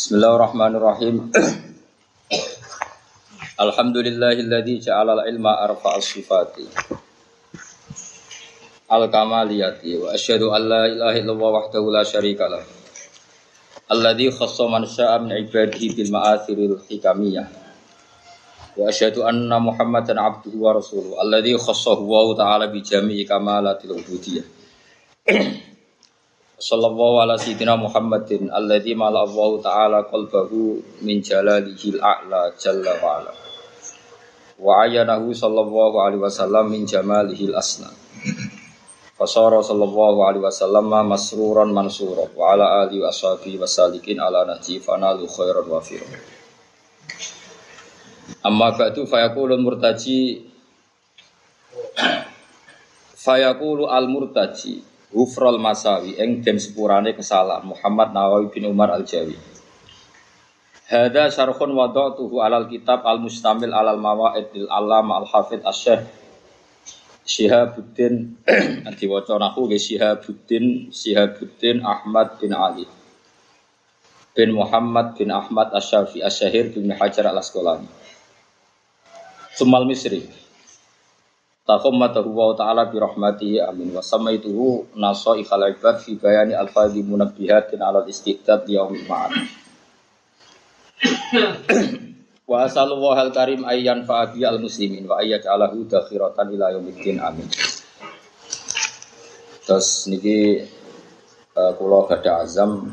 Bismillahirrahmanirrahim. Alhamdulillahilladzi ja'ala al-ilma arfa'a sifati. Al-kamaliyati wa asyhadu an la ilaha illallah wahdahu la syarika lah. Alladzi khassa man syaa min ibadihi bil ma'athiril hikamiyah. Wa asyhadu anna Muhammadan abduhu wa rasuluhu alladzi khassahu wa ta'ala bi jami'i kamalatil ubudiyah. Sallallahu ala sayyidina Muhammadin alladzi mala Allah taala qalbahu min jalalihil a'la jalla wa ala. Wa ayanahu sallallahu alaihi wasallam min jamalihil asna. Fasara sallallahu alaihi wasallam masruran mansura wa ala alihi wa ashabihi wasalikin ala nahji fanalu khairan wa firan. Amma ba'du fayaqulul murtaji fayaqulu al murtaji Gufrol Masawi eng den sepurane kesalahan Muhammad Nawawi bin Umar Al Jawi. Hada syarhun wada'tuhu alal kitab al mustamil alal mawaidil alam al hafid asyih Syihabuddin diwaca nahu ge Syihabuddin Syihabuddin Ahmad bin Ali bin Muhammad bin Ahmad Asyafi Asyahir bin Hajar al Asqalani. Sumal Misri Tahammatahu wa ta'ala bi rahmatihi amin. Wa samaituhu nasa ikhal ibad fi bayani alfadhi munabbihatin ala istidad yaumil ma'ad. Wa asalullah al karim ayyan fa'abi al muslimin wa ayyaj alahu dakhiratan ila yaumiddin amin. Terus niki uh, kula gada azam.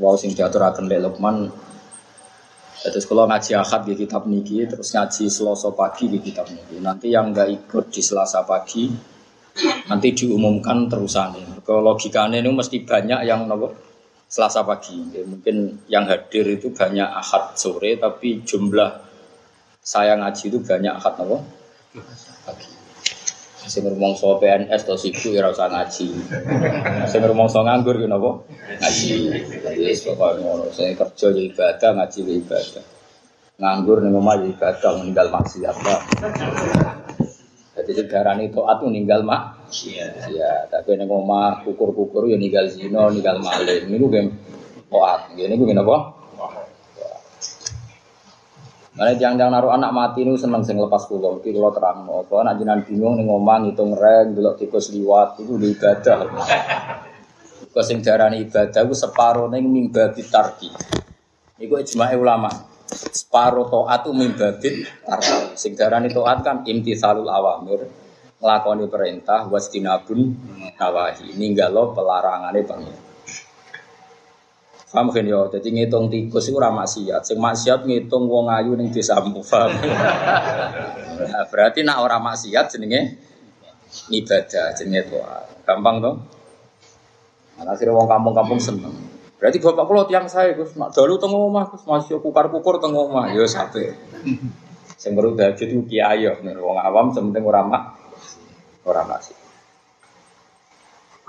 Wau sing diaturaken lek Lukman Terus kalau ngaji akad di kitab niki, terus ngaji selasa pagi di kitab niki. Nanti yang nggak ikut di selasa pagi, nanti diumumkan terusan. Kalau logikanya ini mesti banyak yang nopo selasa pagi. Ya, mungkin yang hadir itu banyak akad sore, tapi jumlah saya ngaji itu banyak akad nopo pagi. Sing rumangsa PNS atau sibuk ya usah ngaji. Sing rumangsa nganggur ya napa? Ngaji. Wis pokoke ngono. Sing kerja ya ibadah, ngaji ya ibadah. Nganggur ning omah ya ibadah, meninggal maksiat. Jadi sekarang itu atu ninggal mak. Iya. Tapi ning omah kukur-kukur ya ninggal zina, ninggal maling. Niku game toat. Ngene niku napa? Mana jangan-jangan naruh anak mati nu seneng sing lepas pulau, iki kalau terang kalau anak jinan bingung nih ngomong ngitung reng, belok tikus liwat, di ibadah. Kau sing darani ibadah, itu separuh neng mimba bitarki. Iku ijma ulama. Separuh toat itu mimba bitarki. Sing darani toat kan imtithalul awamir, ngelakoni perintah, wastinabun nawahi. Ninggalo pelarangannya bangnya. Paham kan yo, jadi ngitung tikus itu ramah maksiat. Sing maksiat ngitung wong ayu ning desamu, paham. nah, berarti nak ora maksiat jenenge ibadah, jenenge doa. Gampang dong. Nah, akhirnya wong kampung-kampung seneng. Berarti bapak kula tiang saya Gus, nak dalu teng omah Gus, masih kukar-kukur teng omah. Yo sampe. Sing baru dadi itu kiai yo, wong awam sementing ora mak ora maksiat.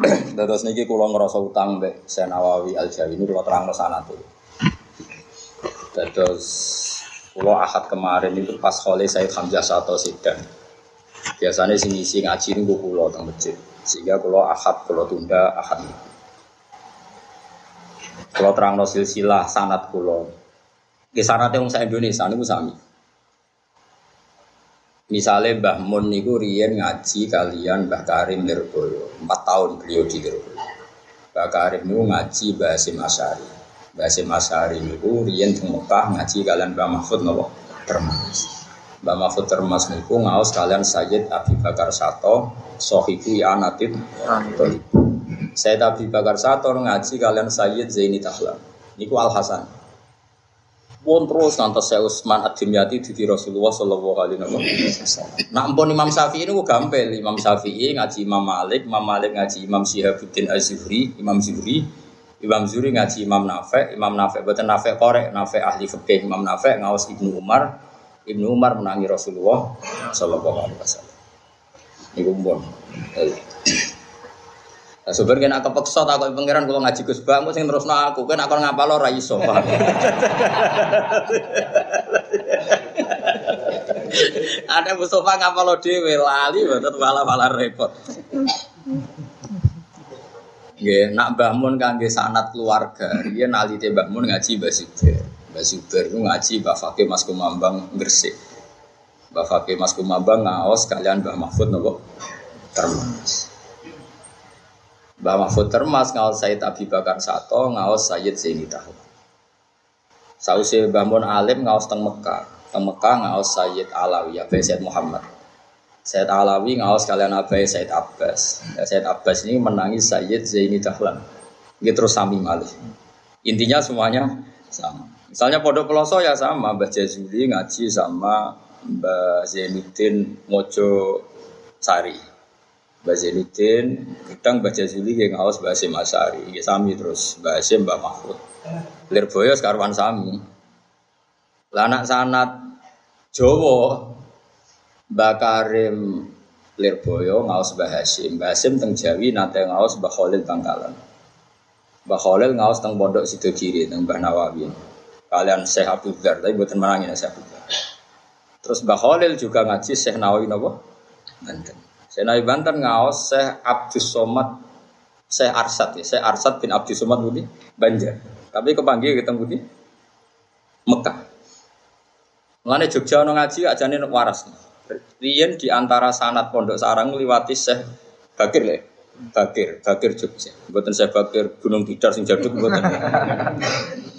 Terus niki kula ngerasa utang mbek Senawawi Al Jawi ini kula terang sana tuh. Terus kula ahad kemarin itu pas khole saya Hamzah Sato Sidan. Biasanya sing isi ngaji niku kula teng masjid. Sehingga kula ahad kula tunda ahad. Kula terang silsilah sanat kula. Ki sanate wong sak Indonesia niku sami. Misalnya Mbah Mun niku riyen ngaji kalian Mbah Karim Lirboyo, empat tahun beliau di Lirboyo. Mbah Karim niku ngaji Asyari. Mbah Hasim Asyari niku riyen di Mekah ngaji kalian Mbah Mahfud nopo Termas. Mbah Mahfud Termas niku ngaos kalian Sayyid Abi Bakar Sato, Sohibu Ya Natib Sayyid Abi Bakar Sato ngaji kalian Sayyid Zaini Tahlan. Niku Al Hasan. Pun terus nanti saya Usman Ad-Dimyati di Rasulullah Shallallahu Alaihi Wasallam. Nah, ampun Imam Syafi'i ini gampil. Imam Syafi'i ngaji Imam Malik, Imam Malik ngaji Imam Syihabuddin Az-Zuhri, Imam Zuhri, Imam Zuhri ngaji Imam Nafek, Imam Nafek betul Nafek korek, Nafek ahli fikih, Imam Nafek ngawas Ibnu Umar, Ibnu Umar menangi Rasulullah Shallallahu Alaihi Wasallam. Ini kumpul. Nah, sebenarnya nak kepeksa tak kau pangeran kalau ngaji Gus Bang, sing terus aku kan aku ngapa lo rai iso. Ada Mustafa ngapa lo dewe lali, betul malah malah repot. Nggih, nak Mbah Mun kangge sanat keluarga, riyen alite Mbah Mun ngaji Mbah Zubair. Mbah ku ngaji Mbah Fakih Mas Kumambang Gresik. Mbah Fakih Mas Kumambang ngaos kalian Mbah Mahfud nopo? Termas. Mbah Mahfud Termas ngaos Said Abi Bakar Sato, ngaos Sayyid Zaini Tahun. Sausi Mun alim ngaos teng Mekah. Teng Mekah ngaos Sayyid Alawi, Abai Sayyid Muhammad. Sayyid Alawi ngaos kalian Abai Sayyid Abbas. Ya, Sayyid Abbas ini menangi Sayyid Zaini Dahlan. Gitu terus sami malih. Intinya semuanya sama. Misalnya pondok peloso ya sama, Mbah Jazuli ngaji sama Mbah Zainuddin Mojo Sari. Mbah Zainuddin, kadang Mbah Jazuli yang ngaos Mbah Hasim Asari, ya sami terus Mbah Hasim Mbah Mahfud. Lirboyo sekarwan sami. Lah anak sanat Jawa Mbah Karim Lirboyo ngaos Mbah Hasim. Mbah Hasim teng Jawi nate ngaos Mbah Khalil Bangkalan. Mbah Khalil ngaos teng Pondok Sidogiri teng Mbah Nawawi. Kalian Syekh Abdul tapi buatan menangin Syekh Abdul. Terus Mbah Khalil juga ngaji Syekh Nawawi napa? Banten. Syekh Nawawi Banten ngaos Syekh Abdus Somad Syekh Arsad ya, Syekh Arsad bin Abdus Somad Budi Banjar. Tapi kepanggil ketemu di Mekah. Mulane Jogja ono ngaji ajane waras. Riyen di antara sanat pondok sarang liwati Syekh Bakir le. Bakir, Bakir Jogja. Mboten Syekh Bakir Gunung Tidar sing jaduk mboten.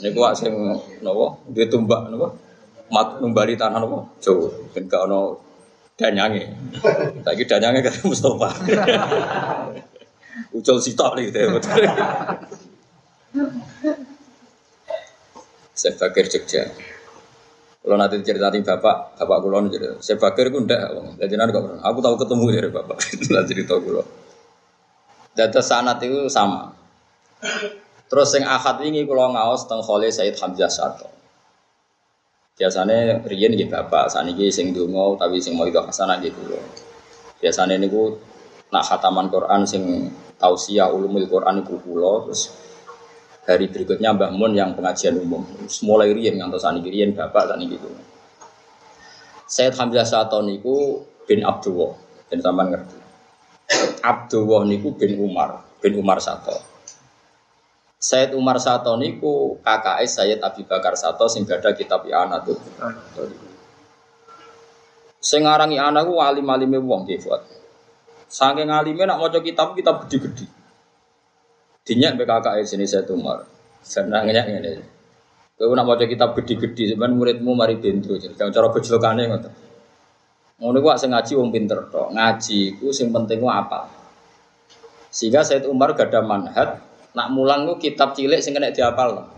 Niku wak sing napa? Duwe tumbak napa? Mat numbali tanah napa? Jawa. Ben gak ono danyange. Saiki danyange karo Mustofa. Ucul sitok nih gitu. Syekh Bakir Jogja. Kalau nanti cerita di bapak, bapak kulo cerita. Saya bakir gue ndak, jadi nanti kok Aku tahu ketemu dari bapak. Itulah cerita kulo. Data sanat itu sama. Terus yang akad ini kulo ngaos teng Khole Said Hamzah Sato. Biasanya riyen gitu bapak, ini sing dungo tapi sing mau itu hasanah gitu kulo. Biasanya ini gue nak khataman Quran sing tausiah ulumul Quran itu kulo terus hari berikutnya Mbah Mun yang pengajian umum. Mulai riyen ngantos saniki riyen bapak saniki gitu. Said Hamzah Sato niku bin Abdullah, ben sampean ngerti. Abdullah niku bin Umar, bin Umar Sato. Said Umar Sato niku kakak Sayyid Abi Bakar Sato sing gada kitab I'ana tuh. Sing aran I'ana ku alim-alime wong nggih, Fuad. Saking alime nak maca kitab kitab gede-gede. Dinyak BKK sini saya tumar. Senangnya ini. Kau nak baca kitab gede-gede, sebenarnya muridmu mari bentro. Jadi cara bejlokane ngoten. Ngono ku sing ngaji wong pinter tok. Ngaji ku sing penting ku apa? Sehingga Said Umar gak ada manhat, nak mulang ku kitab cilik sing kena dihafal.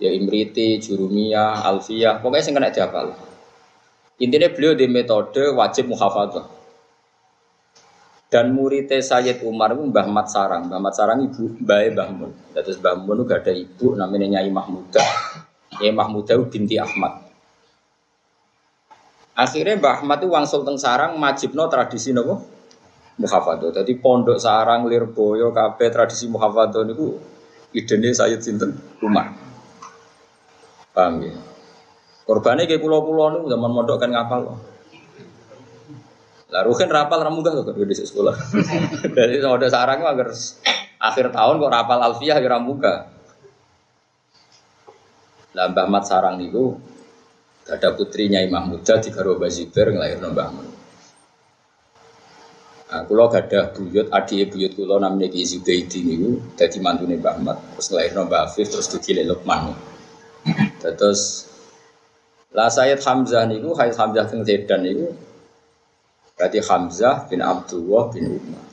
Ya Imriti, Jurumiyah, Alfiyah, pokoknya sing kena dihafal. Intinya beliau di metode wajib muhafadzah. Dan muridnya Sayyid Umar itu Mbah Mat Sarang. Mbah Mat Sarang ibu Mbah Mbah Mun. Terus Mbah Mun itu gak ada ibu namanya Nyai Mahmudah. Nyai Mahmudah itu binti Ahmad. Akhirnya Mbah Ahmad itu wangsul teng sarang majibno tradisi nopo muhafadzah. Jadi pondok sarang Lirboyo kabeh tradisi muhafadzah niku idene Sayyid sinten Umar. Paham ya? Korbannya kayak pulau-pulau niku zaman mondok kan ngapal loh. Lah Ruhin rapal ramu gak kok di sekolah. Jadi ada sarang agar akhir tahun kok rapal alfiah ya ramu gak. Lah Mbah Mat sarang niku ada putrinya Imam Muda di Karo Bazibar ngelahirno Mbah Mun. Nah, kulo gak ada buyut, adik buyut kulo namanya Ki Zubaidi niku dadi mantune Mbah Mat. Terus ngelahirno Mbah Afif terus dikile Lukman. Terus lah Sayyid Hamzah niku Sayyid Hamzah teng Sedan niku Berarti Hamzah bin Abdullah bin Umar.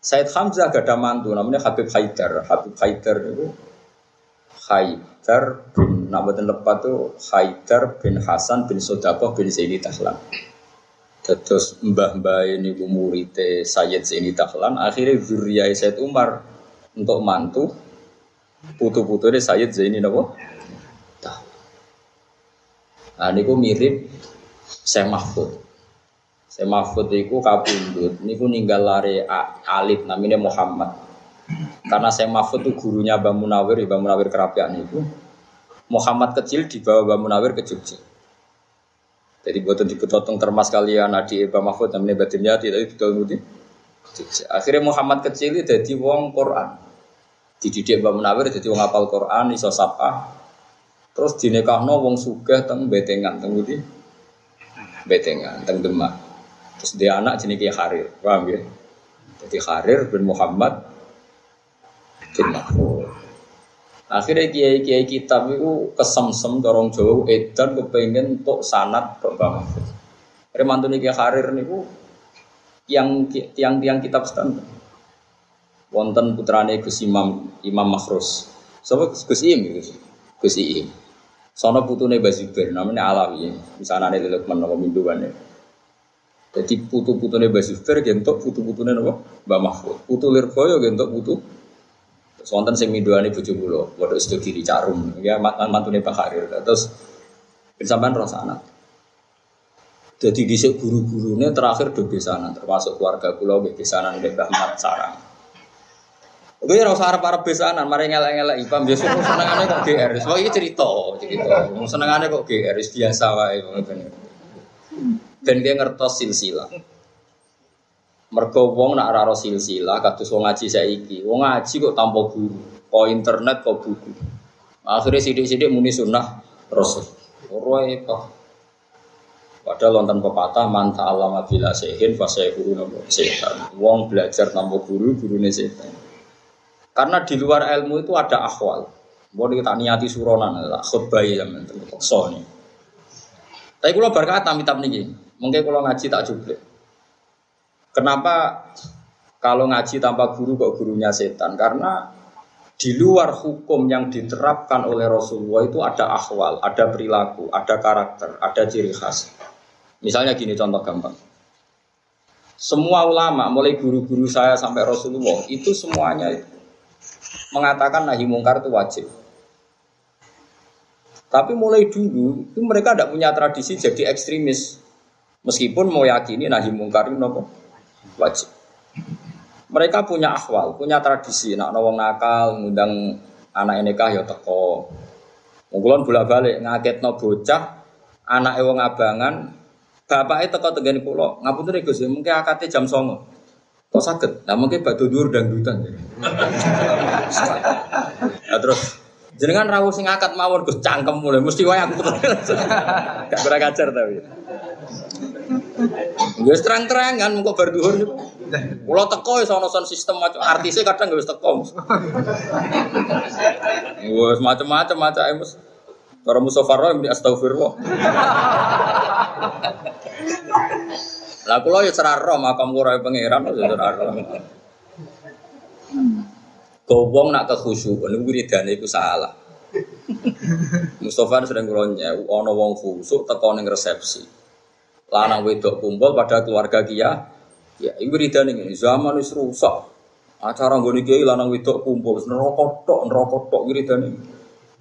Said Hamzah gak ada mantu namanya Habib Haidar. Habib Haidar itu Haidar bin Nabatin lepat itu Haidar bin Hasan bin Sodakoh bin Zaini Tahlan. Terus mbah-mbah ini murid Sayyid Zaini Tahlan. Akhirnya zuriyah Said Umar untuk mantu putu-putu ini Sayyid Zaini Nabo. Nah ini mirip Syekh Mahfud. Saya Mahfud itu kabundut, niku ninggal lari alif namanya Muhammad. Karena saya Mahfud itu gurunya Mbah Munawir, Mbah Munawir kerapian itu. Muhammad kecil dibawa Mbah Munawir ke Jogja. Jadi buatan dipotong termas kalian adik Mbah Mahfud namanya Batin Yati, tapi betul ngerti. Akhirnya Muhammad kecil itu jadi wong Quran. Dididik Mbak Munawir jadi wong apal Quran iso sapa. Terus dinekahno wong sugih teng betengan teng ngendi? Betengan teng Demak. Terus dia anak jenenge Harir, paham ya? Jadi Harir bin Muhammad bin Mahmud. Akhirnya kiai-kiai kitab itu kesemsem dorong jauh edan kepengen untuk sanat Mahfud. Akhirnya mantune kiai Harir niku yang tiang tiang kitab standar. Wonten putrane Gus Imam Imam Makhrus. Sapa Gus Im Gus Gus Im. Sono putune Bazubir namanya Alawi. Misanane Lukman nama minduane. Jadi putu-putune Bazubir gentok putu-putune napa? Mbah Mahfud. Putu Lirboyo gentok putu Sonten sing minduane bojo kula, padha sedo kiri carum. Ya mantune Pak Harir. Terus sampean rasa anak. Jadi di guru-gurunya terakhir do besanan, termasuk keluarga kula nggih besanan Mbah Mat Sarang. Gue ya rasa arep arep besanan, mari ngelak-ngelak ipam biasa senengane kok GR. Wah iki cerita, cerita. Senengane kok GR biasa wae. Ben dia ngertos silsilah. Mergo wong nak ora silsilah kados wong ngaji saiki. Wong ngaji kok tanpa guru, kok internet kok buku. Akhirnya sidik-sidik muni sunnah Rasul. Ora itu. Padahal lontan pepatah manta alama bila sehin fase guru nopo setan. Wong belajar tanpa guru, gurune setan. Karena di luar ilmu itu ada akhwal. Mau kita niati suronan, lah khutbah ya mental nih. Tapi kalau berkata mitab nih, mungkin kalau ngaji tak jublik. Kenapa kalau ngaji tanpa guru kok gurunya setan? Karena di luar hukum yang diterapkan oleh Rasulullah itu ada akhwal, ada perilaku, ada karakter, ada ciri khas. Misalnya gini contoh gampang. Semua ulama, mulai guru-guru saya sampai Rasulullah, itu semuanya mengatakan nahi mungkar itu wajib. Tapi mulai dulu itu mereka tidak punya tradisi jadi ekstremis. Meskipun mau yakini nahi mungkar itu nopo wajib. Mereka punya akhwal, punya tradisi. Nak nawang nakal, ngundang anak nikah ya teko. Mungkulon bolak balik ngaket no bocah, anak ewang abangan, Bapak itu teko tenggane pulau, ngapunten Gus, ya, mungkin akate jam songo. Kok sakit? Nah mungkin batu dur dan dutan. nah, terus jenengan rawuh sing akad mawon Gus cangkem mulai mesti wae aku Gak kurang ajar tapi. Wis terang-terangan muka bar dhuwur niku. Kula teko wis ana sistem macam artisnya kadang wis teko. Wis macam-macam macam Mus. Cara Mustafa Roy astagfirullah. Lah kula ya ora roh makam kula pangeran ya ora roh. Gowong nak kekhusyukan niku wiridane iku salah. Mustafa sering kula ana wong khusuk teko ning resepsi. Lanang wedok kumpul pada keluarga kia. Ya, iku wiridane ngene, zaman wis rusak. Acara nggone kiai lanang wedok kumpul neraka tok, neraka tok wiridane.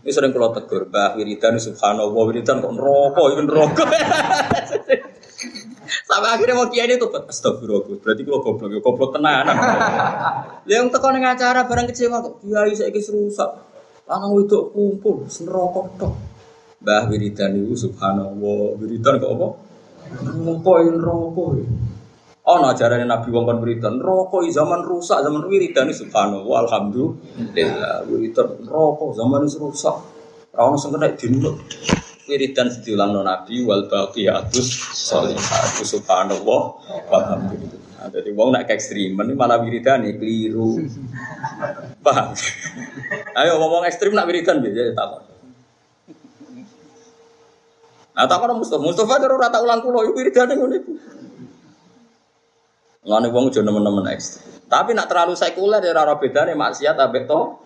Ini sering kalau tegur, bah wiridan subhanallah, wiridan kok neraka, itu neraka. Sampai akhirnya mau kiai itu astagfirullah. Berarti kalau goblok ya goblok tenan. Yang teko ning acara barang kecewa kok kiai saiki rusak. Lanang wedok kumpul neraka tok. Mbah wiridan itu subhanallah. Wiridan kok apa? Neraka ya neraka. Oh, no ajaran Nabi wong kon wiridan neraka zaman rusak zaman wiridan subhanallah alhamdulillah wiridan neraka zaman rusak. Ora ono sing kena dinut wiridan diulang no Nabi wal baqiyatus sholihatu subhanallah walhamdulillah. Nah, jadi wong nak ekstremen malah wiridan nih keliru. Paham? Ayo ngomong ekstrim nak wiridan biasa tak apa. Nah, tak apa Mustafa. Mustafa terus rata ulang kulo, wiridan yang ngono Ngene wong aja nemen-nemen ekstrim. Tapi nak terlalu sekuler ya ora bedane maksiat ambek to.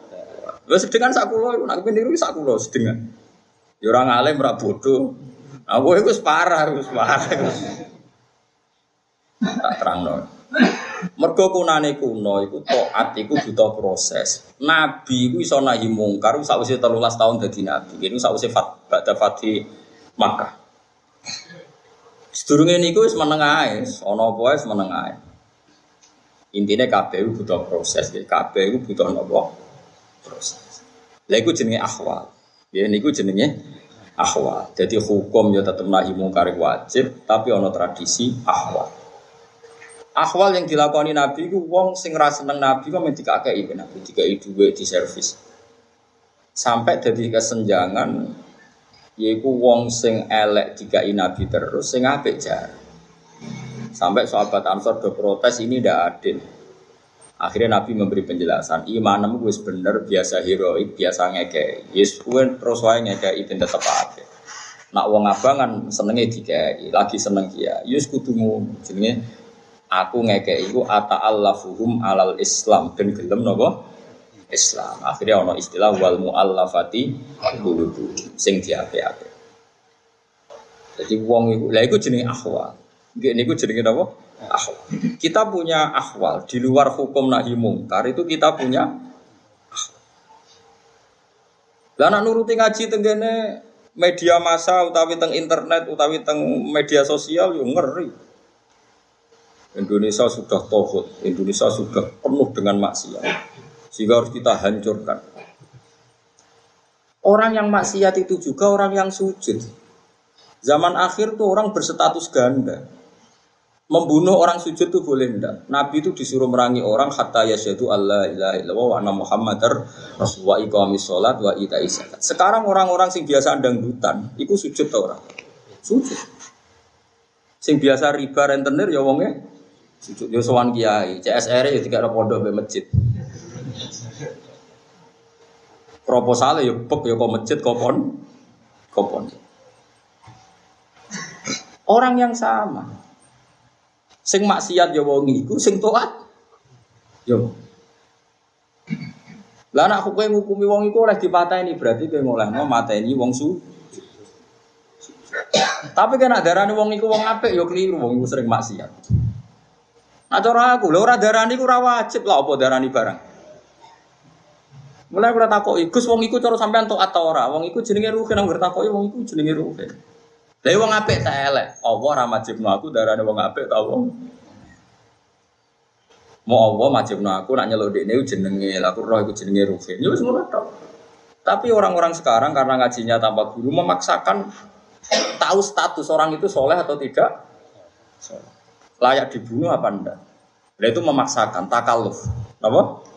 Wis sedengan sak kula iku nak niru sak kula sedengan. Ya ora ngalim ora bodoh. Aku iku wis parah, wis parah. Tak terangno. Mergo kunane kuno iku taat iku butuh proses. Nabi iku iso nahi mungkar sakwise 13 tahun dadi nabi. Ini sakwise fat badha fati Makkah. Sedurunge niku wis meneng ae, ana apa wis meneng ae. Intine butuh proses, kabeh butuh napa? Proses. Lha iku jenenge akhwal. Ya niku jenenge ahwal. Jadi hukum ya tetap nahi mungkar wajib, tapi ono tradisi ahwal. Akhwal yang dilakoni Nabi itu wong sing ra seneng Nabi kok mesti kakek Nabi, dikai duwe di servis. Sampai jadi kesenjangan yaiku wong sing elek dikai Nabi terus sing apik jar. Sampai sahabat Ansor do protes ini ndak adil. Akhirnya Nabi memberi penjelasan, imanmu gue bener, biasa heroik, biasa ngeke. Yes, gue terus wae ngeke itu tetap apa. Nak wong abangan senengnya dikai, lagi seneng kia. Yes, kudumu jenenge aku ngeke iku ata allafuhum alal Islam dan gelem nopo Islam. Akhirnya ono istilah wal muallafati qulubu sing diape-ape. Jadi wong iku lha iku jenenge akhwal. Nggih niku jenenge napa? Akhwal. Kita punya akhwal di luar hukum nahi mungkar itu kita punya Lah nak nuruti ngaji tenggene media massa utawi teng internet utawi teng media sosial yo ngeri. Indonesia sudah tohut, Indonesia sudah penuh dengan maksiat. Sehingga harus kita hancurkan. Orang yang maksiat itu juga orang yang sujud. Zaman akhir tuh orang berstatus ganda. Membunuh orang sujud tuh boleh enggak? Nabi itu disuruh merangi orang hatta yasyadu Allah ilaha illallah wa anna muhammadar rasulullah iqamis sholat wa ita zakat. Sekarang orang-orang sing biasa dangdutan, itu sujud tuh orang. Sujud. Sing biasa riba rentenir ya wongnya Sujud yo sowan kiai, CSR yo tiga pondok be masjid. Proposal yo pek yo kok masjid kopon kopon. Orang yang sama. Sing maksiat yo wong iku, sing taat yo. Lah anak kowe ngukumi wong iku oleh dipateni berarti kowe ngolehno mateni wong su. Tapi kan darani wong iku wong apik yo keliru wong iku sering maksiat. Nah cara aku, lho ora darani ku ora wajib lah apa darani barang. Mulai ora takoki, Gus wong iku cara sampean tok atau ora? Wong iku jenenge ruhin nang takoki wong iku jenenge ruhin. Lah wong apik tak elek. Allah ora majibno aku darani wong apik ta wong. Mau Allah majibno aku nak nyeluk dekne jenenge, lah aku roh iku jenenge ruhin. Ya wis ngono tok. Tapi orang-orang sekarang karena ngajinya tanpa guru memaksakan tahu status orang itu soleh atau tidak. Layak dibunuh apa enggak? Nah, itu memaksakan takaluf. Apa?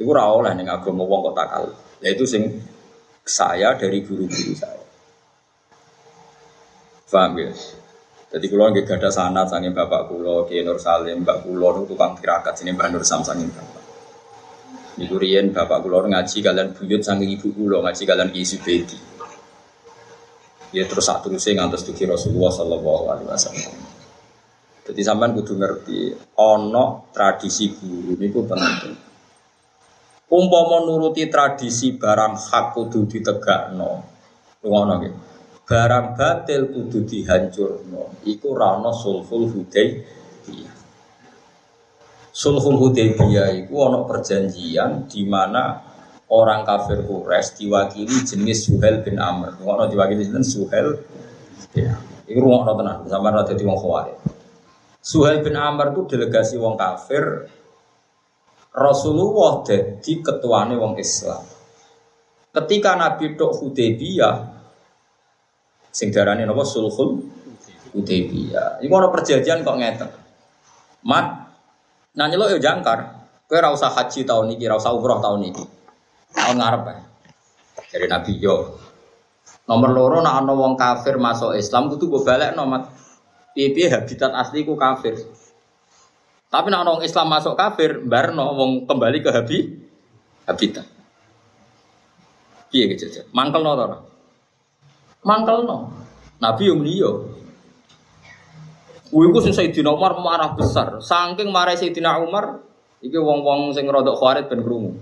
Iku ora oleh ning agama wong kok takaluf. Ya itu sing saya dari guru-guru saya. Paham ya? Jadi kalau nggak ada sana sangin bapak kulo, Kiai Nur Salim, mbak kulo tukang tirakat sini mbak Nur Sam sangin bapak. Niku riyen bapak kulo ngaji kalian buyut sangin ibu kulo ngaji kalian Ki Subedi. Ya terus satu terusnya ngantos tuh Rasulullah Sallallahu Alaihi Wasallam. Jadi sampean kudu ngerti ono tradisi guru niku penting. Umpama nuruti tradisi barang hak kudu ditegakno. Ngono nggih. Barang batil kudu dihancurno. Iku ra ono sulhul hudaybiyah. Sulhul hudaybiyah iku ono perjanjian di mana orang kafir Quraisy diwakili jenis Suhel bin Amr. Ngono diwakili jenis Suhel. Ya. Iku ngono tenan, sampean ra dadi wong. Suhail bin Amr itu delegasi wong kafir. Rasulullah jadi ketuane wong Islam. Ketika Nabi tok Hudaybiyah sing darane napa sulhul Hudaybiyah. Iku ana perjanjian kok ngeten. Mat nanya lo jangkar. Kowe ora usah haji tahun iki, ora usah umroh tahun iki. Tahun ngarep ya. Dari Nabi yo. Nomor loro nak ana wong kafir masuk Islam kudu mbok balekno mat. Piye habitat asli ku kafir. Tapi nak orang Islam masuk kafir, barno wong kembali ke habi habitat. Piye gitu Mangkel no tora. Mangkel no. Nabi yang liyo. Kuwi ku sing Sayyidina Umar marah besar. Saking marah Sayyidina Umar, iki wong-wong sing rodok khawarit ben krungu.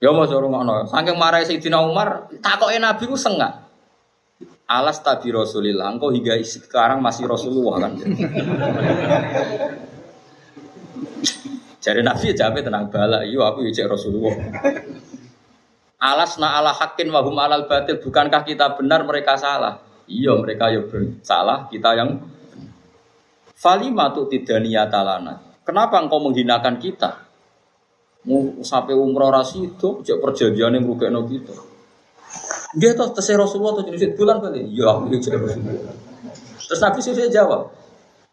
Ya suruh ngono. Saking marah Sayyidina Umar, takoke Nabi ku sengak alas tabi Rasulillah. Engkau hingga sekarang masih Rasulullah kan. Jadi Nabi ya jawab tenang bala, iyo aku ya Rasulullah. Alas na ala hakin wahum alal batil, bukankah kita benar mereka salah? Iya mereka ya salah, kita yang Falima tuh tidak niatalana. Kenapa engkau menghinakan kita? Mau sampai umroh rasi itu, perjanjian yang rugi kita. Dia tuh tesih Rasulullah tuh jenis bulan kali. Ya aku jadi Rasulullah. Terus Nabi sih jawab,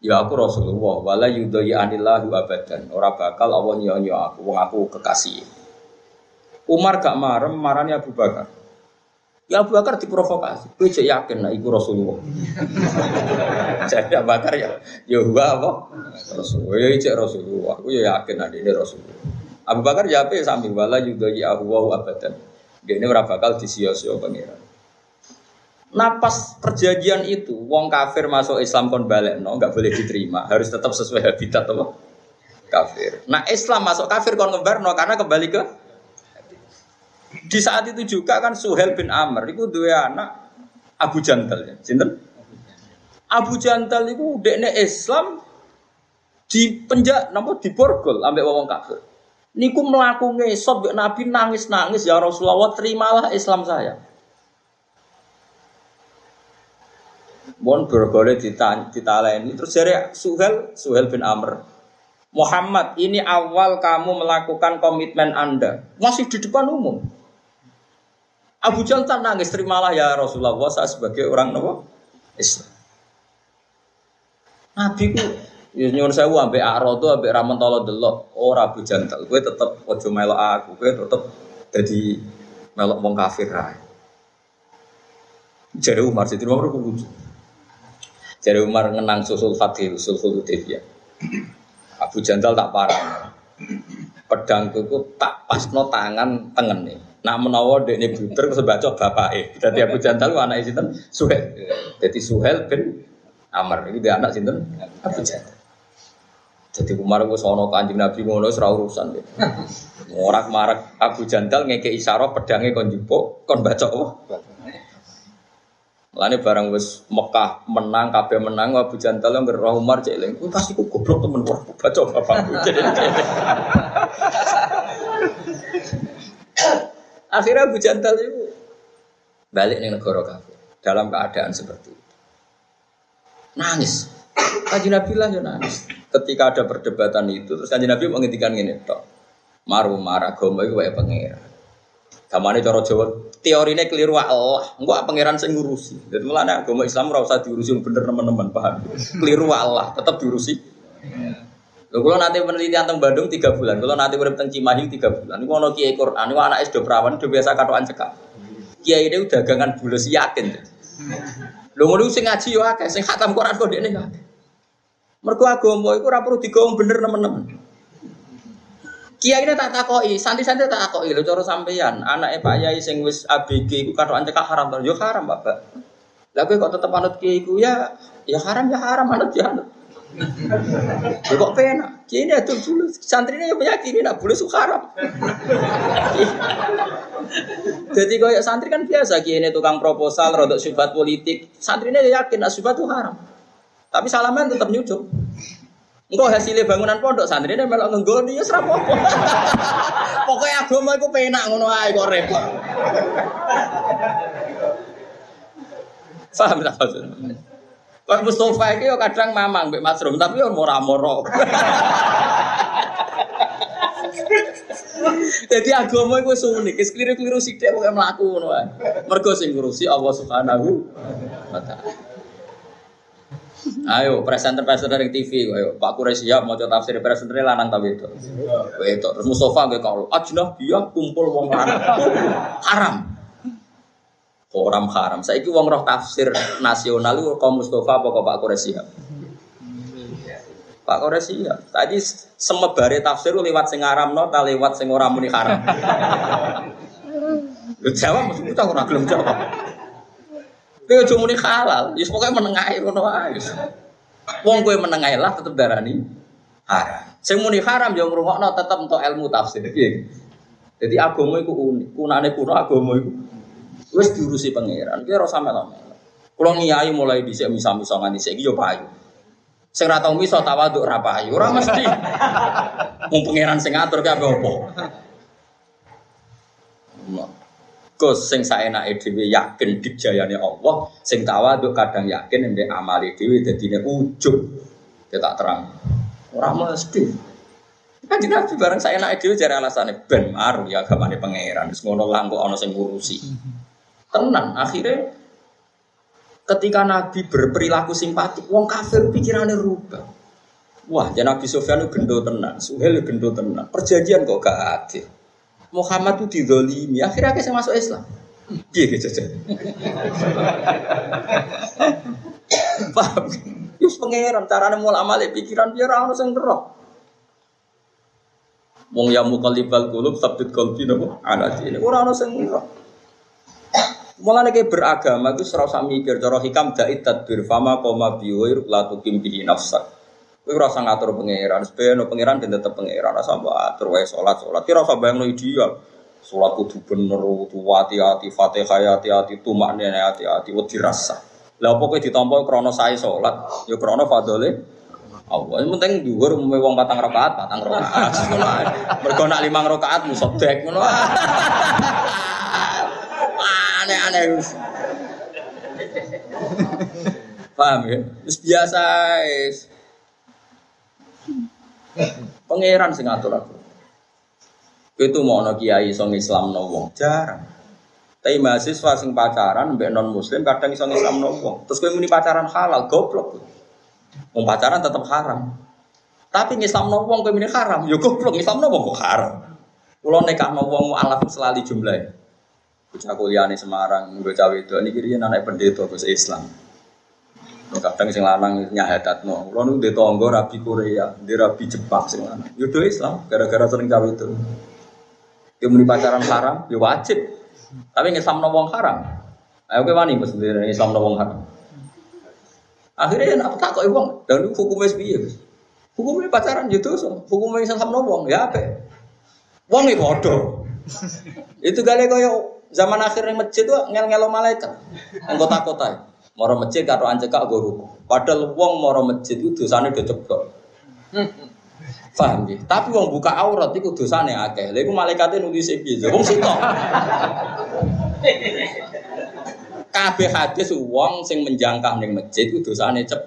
Ya aku Rasulullah, wala yudhaya anillahu abadan. Ora bakal Allah nyonya aku, wong aku kekasih. Umar gak marem, marani Abu Bakar. Ya Abu Bakar diprovokasi. Cek yakin lah iku Rasulullah. Jadi Abu Bakar ya, ya gua apa? Rasulullah. Ya cek Rasulullah. Aku ya yakin ada ini Rasulullah. Abu Bakar ya apa sambil wala yudhaya Abu abadan. Dia ini ora bakal disio-sio pangeran. Napas perjanjian itu, wong kafir masuk Islam kon balik, no, nggak boleh diterima, harus tetap sesuai habitat apa? Kafir. Nah Islam masuk kafir kon ngebar, no, karena kembali ke di saat itu juga kan Suhel bin Amr itu dua anak Abu Jantal ya, Sinten? Abu Jantal itu dekne Islam di penjak, napa di borgol ambek wong kafir. Niku melaku ngesot Nabi nangis nangis ya Rasulullah terimalah Islam saya. Bon bergole ditaleni. Terus dari Suhel Suhel bin Amr. Muhammad ini awal kamu melakukan komitmen Anda. Masih di depan umum. Abu Jahal tak nangis terimalah ya Rasulullah saya sebagai orang nopo Islam. Nabi ku ya nyuwun sewu ambek Arodo ambek Ramontolo delok. Ora Abu Jantal kowe tetep ojo melok aku kowe tetep jadi melok wong kafir Jadi Umar Sidin Umar ku lucu jadi Umar ngenang susul fatih, susul Hudaybiyah. Abu Jandal tak parah. Pedang itu tak pas no tangan tengen nih. Nak menawa dek ini buter sebaca bapak eh. Jadi Abu Jandal anak sinten Suhel. Jadi Suhel bin Amr ini dia anak sinten Abu Jandal. Jadi Umar gue sono kanjeng Nabi ngono serah urusan deh. Morak marak Abu Jandal ngeke isyarat pedangnya kon jupuk kon baca oh. Lani barang wis Mekah menang, kabeh menang, Abu Jantal yang gerah Umar cek eling. pasti ku goblok temen wah baca bapakku. Akhirnya Abu Jantal itu balik nih negara kafir dalam keadaan seperti itu. Nangis. Kaji Nabi lah ya nangis. Ketika ada perdebatan itu, terus kaji Nabi menghentikan ini, tok. Maru marah gombal itu kayak pangeran. Kamane cara Jawa teorine keliru Allah, engko pangeran sing ngurusi. Dadi mulane agama Islam ora usah diurusi bener teman-teman, paham? Keliru Allah, tetap diurusi. Lho kula nanti penelitian teng Bandung 3 bulan, kula nanti urip teng Cimahi 3 bulan. Niku ana kiai Quran, niku anake do prawan, do biasa katokan cekak. Kiai ini dagangan bulus yakin. Lho ngono sing ngaji yo akeh, sing khatam Quran kok dekne akeh. Mergo agama iku ora perlu digawe bener teman-teman. Kiai ini tak takoi, santri-santri tak takoi lo coro sampeyan. Anak Pak Yai sing wis ABG iku katokan cekak haram to. Yo haram, Bapak. Lah kok tetep anut kiai iku ya ya haram ya haram anut ya anut. Ya kok pena. Kiai ini atur dulu. Santri ini meyakini nak suka haram. Jadi kaya santri kan biasa kiai ini tukang proposal, rodok sifat politik. Santri ini yakin nak sifat itu haram. Tapi salaman tetap nyucuk. Engkau hasilnya bangunan pondok santri ini melok ngenggoni ya serap. Pokoknya agama itu penak ngono ae kok repot. Paham tak maksudnya? Kalau Mustafa itu kadang mamang mbek Mas Rum, tapi yo moro-moro. Jadi agama itu unik, keliru-keliru mlaku ngono ae. Mergo sing ngurusi Allah Subhanahu wa taala. Ayo presenter-presenter dari TV, ayo Pak Kures siap mau tafsir presenter lanang tapi itu. Itu terus Mustafa gue kalau ajnah dia kumpul wong lanang. haram. Haram haram. Saya itu wong roh tafsir nasional itu kaum Mustafa apa Pak Kures siap? Pak Kores siap. Tadi semebare tafsir lewat sing haram no, tak lewat sing ora muni haram. Lu jawab mesti kita ora jawab. Kowe aja muni halal, ya pokoke menengahi ngono wae. Wong kowe menengahi lah tetep darani haram. Sing muni haram ya ngrungokno tetep untuk ilmu tafsir. Jadi agama iku unik, kunane kuno agama iku wis diurusi pangeran. Kowe ora sampe lho. Kulo ngiyai mulai dhisik misa-misa nganti saiki yo payu. Sing ra tau misa tawaduk ora payu, ora mesti. Wong pangeran sing ngatur ki apa opo. Gus sing saenake dhewe yakin dijayane Allah, sing tawaduk kadang yakin nek amali dhewe dadine ujug. Tak terang. Ora mesti. Kan Nabi bareng saya naik dhewe jare alasane ben maru ya agamane pangeran. Wis ngono lah kok ana sing ngurusi. Tenan akhirnya Ketika Nabi berperilaku simpatik, wong kafir pikirannya rubah. Wah, jadi Nabi Sufyan itu gendo tenan, Suhel gendo tenan. Perjanjian kok gak adil. Muhammad itu didolimi, akhirnya saya masuk Islam. Iya gitu aja. Paham? Yus pangeran, caranya mulai amalik pikiran biar orang yang roh. Wong yang mukalibal kulub sabit kalbi nopo alat ini orang yang roh. Mulai kayak beragama itu serasa mikir cara hikam dait tadbir fama koma biwir latu kim bihi nafsak. Kowe rasa ngatur pangeran, sebenarnya pangeran dan tetap pangeran rasa mbak atur wae salat salat. Kira rasa bayang ideal. Salat kudu bener, kudu hati-hati, Fatihah hati-hati, tumak hati-hati, wedi rasa. Lah apa kowe ditampa krana sae salat, ya krana fadole Allah. Yang penting dhuwur umume wong patang rakaat, patang rakaat. Ngono ae. Mergo nak limang rakaat ngono. Aneh-aneh. Paham ya? Wis biasa. Pangeran sing ngatur aku. Itu mau no kiai song Islam no wong jarang. Tapi mahasiswa sing pacaran mbek non muslim kadang iso Islam no wong. Terus kowe muni pacaran halal goblok. Wong pacaran tetap haram. Tapi Islam no wong kowe muni haram, yo goblok Islam no wong kok haram. Kulo nekak no wong alaf selali jumlah. Bocah kuliah Semarang, bocah itu ini kiri anak pendeta terus Islam. Kadang sing lanang nyahadatno. Kulo nu ndek tangga rabi Korea, ndek rabi Jepang sing lanang. Yo Islam gara-gara sering cawe itu. Yo muni pacaran haram, yo wajib. Tapi Islam no wong haram. Ayo kowe wani mesti Islam no wong haram. Akhirnya nak tak kok wong, dan hukumnya piye? Hukumnya pacaran so. hukumnya Islam no wong ya apa? Wong iki bodoh. Itu kali koyo zaman akhir yang masjid tuh ngel-ngelo malaikat. Anggota-kota. Moro masjid karo anjeka go ruku. Padahal wong moro masjid itu dosane do ceblok. Paham ya? Tapi wong buka aurat iku dosane akeh. Lha iku malaikate nulis piye? Wong sitok. Kabeh hadis wong sing menjangkah ning masjid iku dosane cep.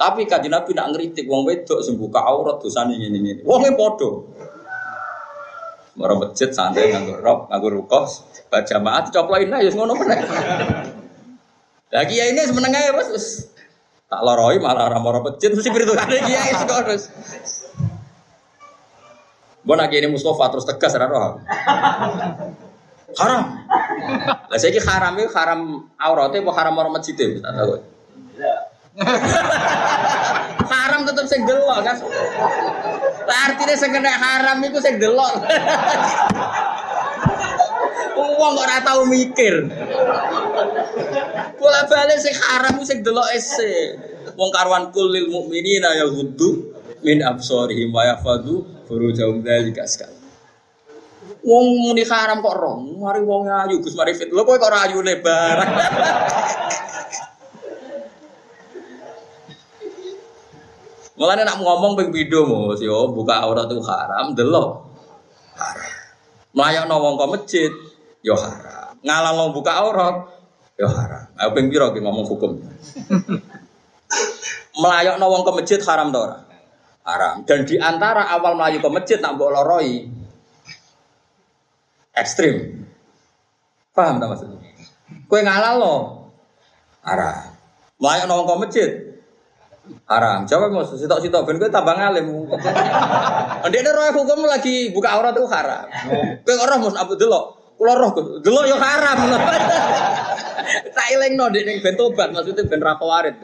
Tapi kanjeng Nabi nak ngritik wong wedok sing buka aurat dosane ngene-ngene. Wonge padha. Moro masjid santai nganggo rok, nganggo rukoh, baca jamaah coplokin ae ngono meneh. Lagi ya ini semenengah ya bos, tak loroi malah orang pecit mesti ada kiai terus. Gue lagi ini Mustafa terus tegas raro. Haram. Lah saya haram itu haram auratnya apa haram orang masjid itu? Tak tahu. haram tetap sing delok kan. Lah artinya sing haram itu sing delok. Wong ora tau mikir. Bola balik sing haram sing delok ese. Wong karuan kulil mukminina ya hudu min absorihim wa yafadu furujahum dzalika sekali. Wong muni haram kok rong, mari wong ayu Gus mari fit. Lho kowe kok ayu lebar. Mulane nak ngomong ping pindho Mas yo buka aurat itu haram, delok. Haram. Mlayakno wong kok masjid yo haram. Ngalang buka aurat yo haram. Ayo ping pira ngomong hukum. Melayakno wong ke masjid haram to ora? Haram. Dan di antara awal melayu ke masjid nak mbok loroi ekstrim. Paham tak maksudnya? Kue ngalah lo haram. Melayakno wong ke masjid haram. Jawab mau sitok sitok ben kowe tambah ngalim. Ndekne roh hukum lagi buka aurat itu haram. Kowe ora mus abu delok. Kula roh delok yo haram. Tak elingno ndek ning ben tobat maksudnya ben ra kawarit.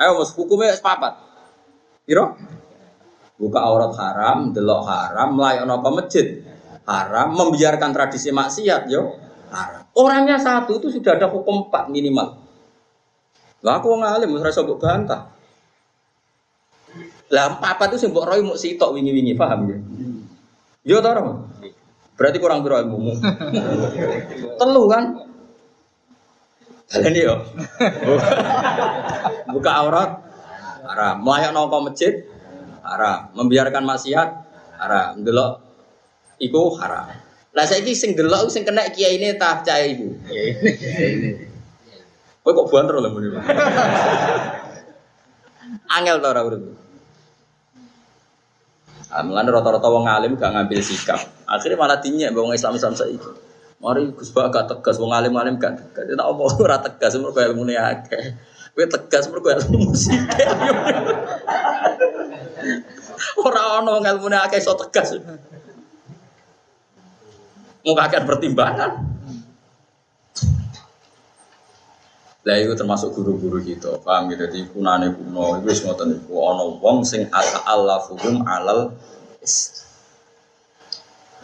Ayo mus hukumnya sepapat. Piro? Buka aurat haram, delok haram, melayani apa masjid haram, membiarkan tradisi maksiat yo haram. Orangnya satu itu sudah ada hukum empat minimal. Lah aku ngalim ora iso bantah. Lah apa itu sing mbok roy muk sitok wingi-wingi paham ya? Yo to Berarti kurang piro ilmumu. Telu kan? Kalian yo. Buka aurat haram. Melayak nongko masjid haram. Membiarkan maksiat haram. Delok iku haram. Lah saiki sing delok sing kena kiai ini tak cah ibu. Kowe kok banter lho muni. Angel to ora urip. Ah, mulane rata-rata wong alim gak ngambil sikap. Akhirnya malah dinyek wong Islam Islam saiki. Mari Gus Bak gak tegas, wong alim-alim gak tegas. Tak omong ora tegas, mergo ilmune akeh. Kowe tegas mergo ilmu sithik. Ora ono wong ilmune akeh iso tegas. Muka akan pertimbangan. Lah itu termasuk guru-guru kita, paham gitu. Jadi kunane kuno itu wis ngoten iku wong sing ata'allafuhum alal.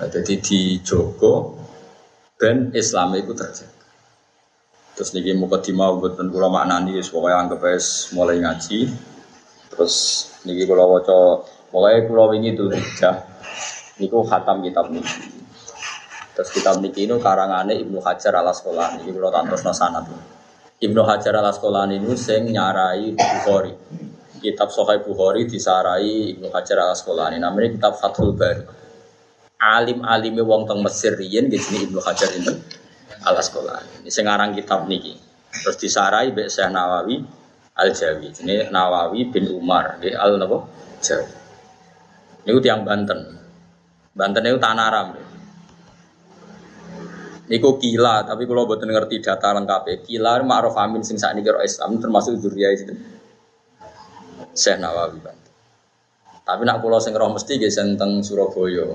Nah, jadi dijogo ben Islam itu terjaga. Terus niki muka dimau buatan kula maknani wis pokoke anggap wis mulai ngaji. Terus niki kula waca kula wingi tuh hijah niku khatam kitab niki. Terus kitab niki ini karangane Ibnu Hajar al Asqalani. Niki kula tak terusno sanad. Ibnu Hajar al Asqalani ini sing nyarai Bukhari. Kitab Sahih Bukhari disarai Ibnu Hajar al Asqalani. Namanya kitab Fathul Bari. Alim-alime wong teng Mesir riyen nggih jenenge Ibnu Hajar itu al Asqalani. Ini sing aran kitab niki. Terus disarai Mbak Syekh Nawawi Al Jawi. Ini Nawawi bin Umar nggih Al napa? Jawi. Niku tiang Banten. Banten itu Tanaram. Niku kila, tapi kalau buat ngerti data lengkap Kila ma'ruf amin sing saat ini Islam termasuk zuriyah itu. Syekh Nawawi Banten. Tapi nak pulau sing roh mesti ge teng Surabaya.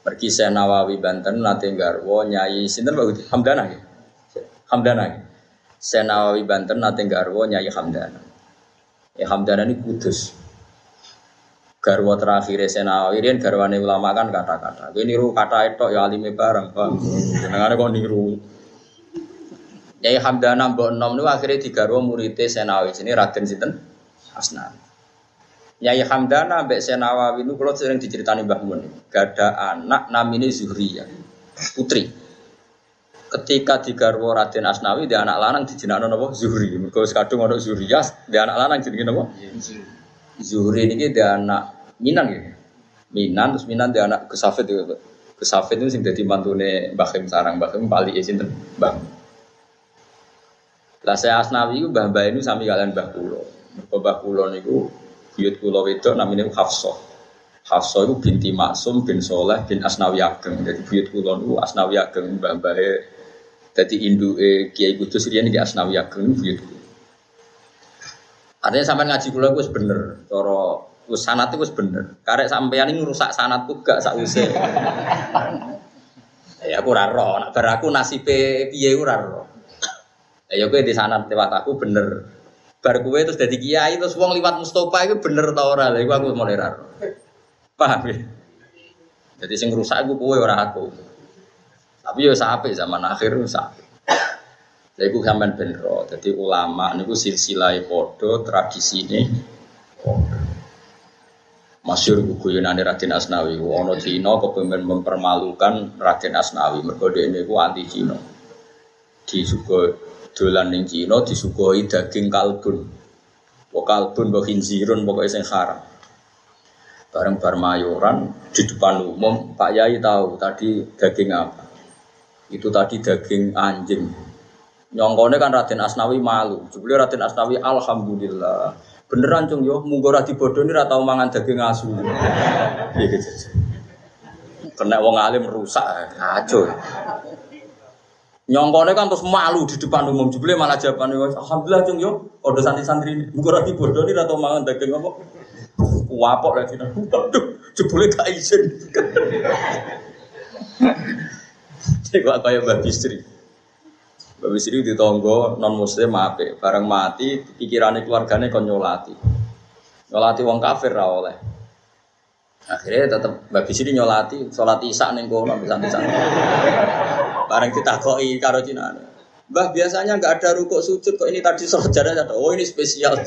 Pergi Syekh Nawawi Banten nate garwo nyai sinten Pak Hamdana ya. Hamdana. ya. Syekh Nawawi Banten nate garwo nyai Hamdana. Ya Hamdana ini kudus. Garwa terakhir Senawi Rian garwane ulama kan kata-kata. Kowe niru kata itu ya alime bareng, Bang. Jenengane kok niru. Yai Hamdana mbok enom niku akhirnya digarwa muridé Senawi. Sini Raden sinten? Asnan. Yai Hamdana mbek Senawawi niku kula sering diceritani Mbah Mun. Gada anak namine Zuhriyah. Putri. Ketika digarwa Raden Asnawi dia anak lanang dijenakno napa? Zuhri. Mergo kadung ana Zuhriyah, dia anak lanang? Zuhri ini dia anak Minan ya. Minan terus Minan dia anak Kesafet juga. Kesafet itu sing dadi mantune Mbah sarang Mbah Khim pali sinten Mbah. Lah saya Asnawi itu Mbah Mbah ini sami kalian Mbah Kulo. Mbah Kulo niku buyut Kulo wedok namanya Hafsah. Hafsah itu binti Maksum bin Soleh bin Asnawi Ageng. Jadi buyut Kulo niku Asnawi Ageng Mbah Mbah Jadi Indu Kiai Kudus riyen iki Asnawi Ageng buyut Kulo. Artinya sampai ngaji kula gue bener, cara wis sanat itu bener. Karek sampean ini rusak sanatku gak sause. ya aku ora roh, nak bar aku nasibe piye ora roh. Ya kowe di sanat lewat aku bener. Bar kowe terus dadi kiai terus wong liwat Mustofa itu bener ta ora? Lha iku aku mulai ora roh. Paham ya? Jadi sing rusak aku kowe ora aku. Tapi yo sampai zaman akhir rusak. Iku sampean ben roh. Dadi ulama niku silsilah padha tradisine padha. Masyur guyonane Raden Asnawi, ono Cina kepengen mempermalukan Raden Asnawi, mergo dhekne iku anti Cina. Disugo dolan ning Cina disugoi daging kalbun. Wa kalbun wa khinzirun pokoke haram. Bareng bar mayoran di depan umum, Pak Yai tahu tadi daging apa. Itu tadi daging anjing. Nyongkone kan Raden Asnawi malu. Jebule Raden Asnawi alhamdulillah beneran cung yo munggo ra dibodoni ra tau mangan daging asu. Piye gitu. Kena wong alim rusak kacau. Nyongkone kan terus malu di depan umum jebule malah jawabane alhamdulillah cung yo padha santri-santri munggo ra dibodoni ra tau mangan daging apa. Wapok lagi nang. Jebule gak izin. Cek kaya Mbak Bistri. Mbak Bisri di tonggo non muslim mape, bareng mati pikirannya keluarganya kon nyolati, nyolati wong kafir ra oleh. Akhirnya tetap Mbak Bisri nyolati, sholat isya neng kono bisa bisa. Bareng karo Cina. Mbah biasanya nggak ada rukuk sujud kok ini tadi sholat jadah Oh ini spesial.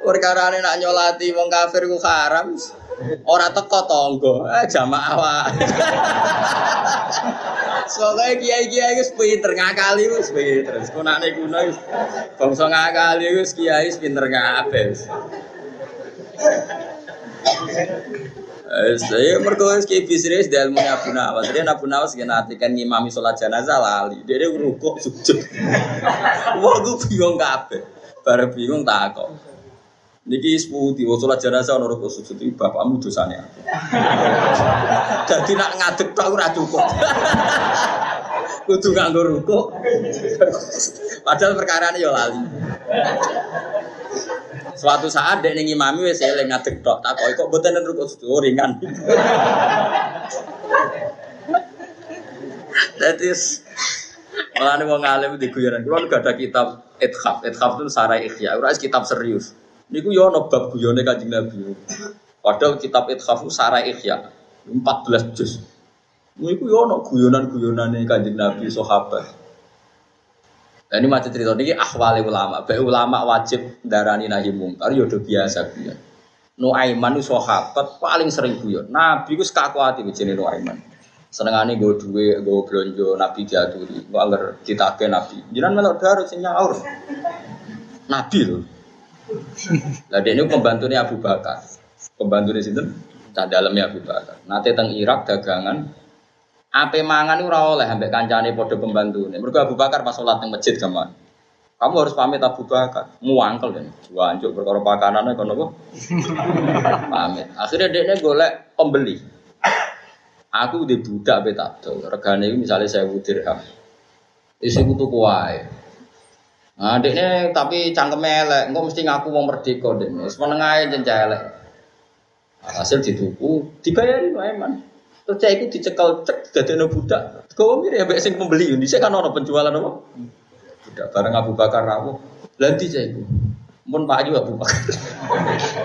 Perkara nak nyolati wong kafir ku haram. Ora teko tonggo, eh jamaah wae. Soale kiai-kiai wis pinter ngakali wis pinter. Kunane kuno wis bangsa ngakali wis kiai wis pinter kabeh. Eh, saya mergo wis kiai bisnis di ilmu Abu Nawas. Dia Abu Nawas kena kan ngimami sholat jenazah lali. Dia rukuk sujud. Wah, gue bingung kabeh. Bare bingung takok. Niki seputi, waktu sholat jenazah ono rukuk sujud iki bapakmu dosane. Jadi nak ngadeg tok ora cukup. Kudu nganggo rukuk. Padahal perkara ini ya lali. Suatu saat dek ning imami wis eling ngadeg tok, takoki kok mboten rukuk sujud oh, ringan. That is Mulane wong alim di guyonan. Kulo gak ada kitab Ithaf. Ithaf itu sarai ikhya. Ora kitab serius. Niku yo ana bab guyone Kanjeng Nabi. Padahal kitab Ithaf itu sarai ikhya. 14 juz. Niku yo ana guyonan-guyonane Kanjeng Nabi sahabat. Nah, ini macam cerita ini ahwali ulama. Baik ulama wajib darani nahi mungkar yo biasa guyon. Nuaiman itu sahabat paling sering guyon. Nabi ku sekakuati begini Nuaiman senengane gue duwe gue belanja nabi diaturi gue agar ditake nabi jangan melok darah sing nabi loh lah dia ini pembantunya Abu Bakar. Pembantu di sini tak dalamnya Abu Bakar. Nanti teng Irak dagangan apa mangan ora oleh ambek kancane pembantu mereka Abu Bakar pas sholat di masjid kamu kamu harus pamit Abu Bakar. Muangkel kan wancuk perkara pakanane kono apa? Pamit. Akhirnya dia golek pembeli. Aku di budak beta tuh. Regane misalnya saya dirham. Isi kutu kuai. Nah, tapi cangkem elek, engko mesti ngaku mau merdeka dekne. Wis meneng ae elek. Hasil dituku, dibayari wae man. Terus cah iku dicekel cek dadekno budak. Kau mirip ya mbek sing pembeli. Dhisik kan ono penjualan apa? Budak bareng Abu Bakar rawuh. Lah ndi cah iku? Mun Pak Ayu Abu Bakar.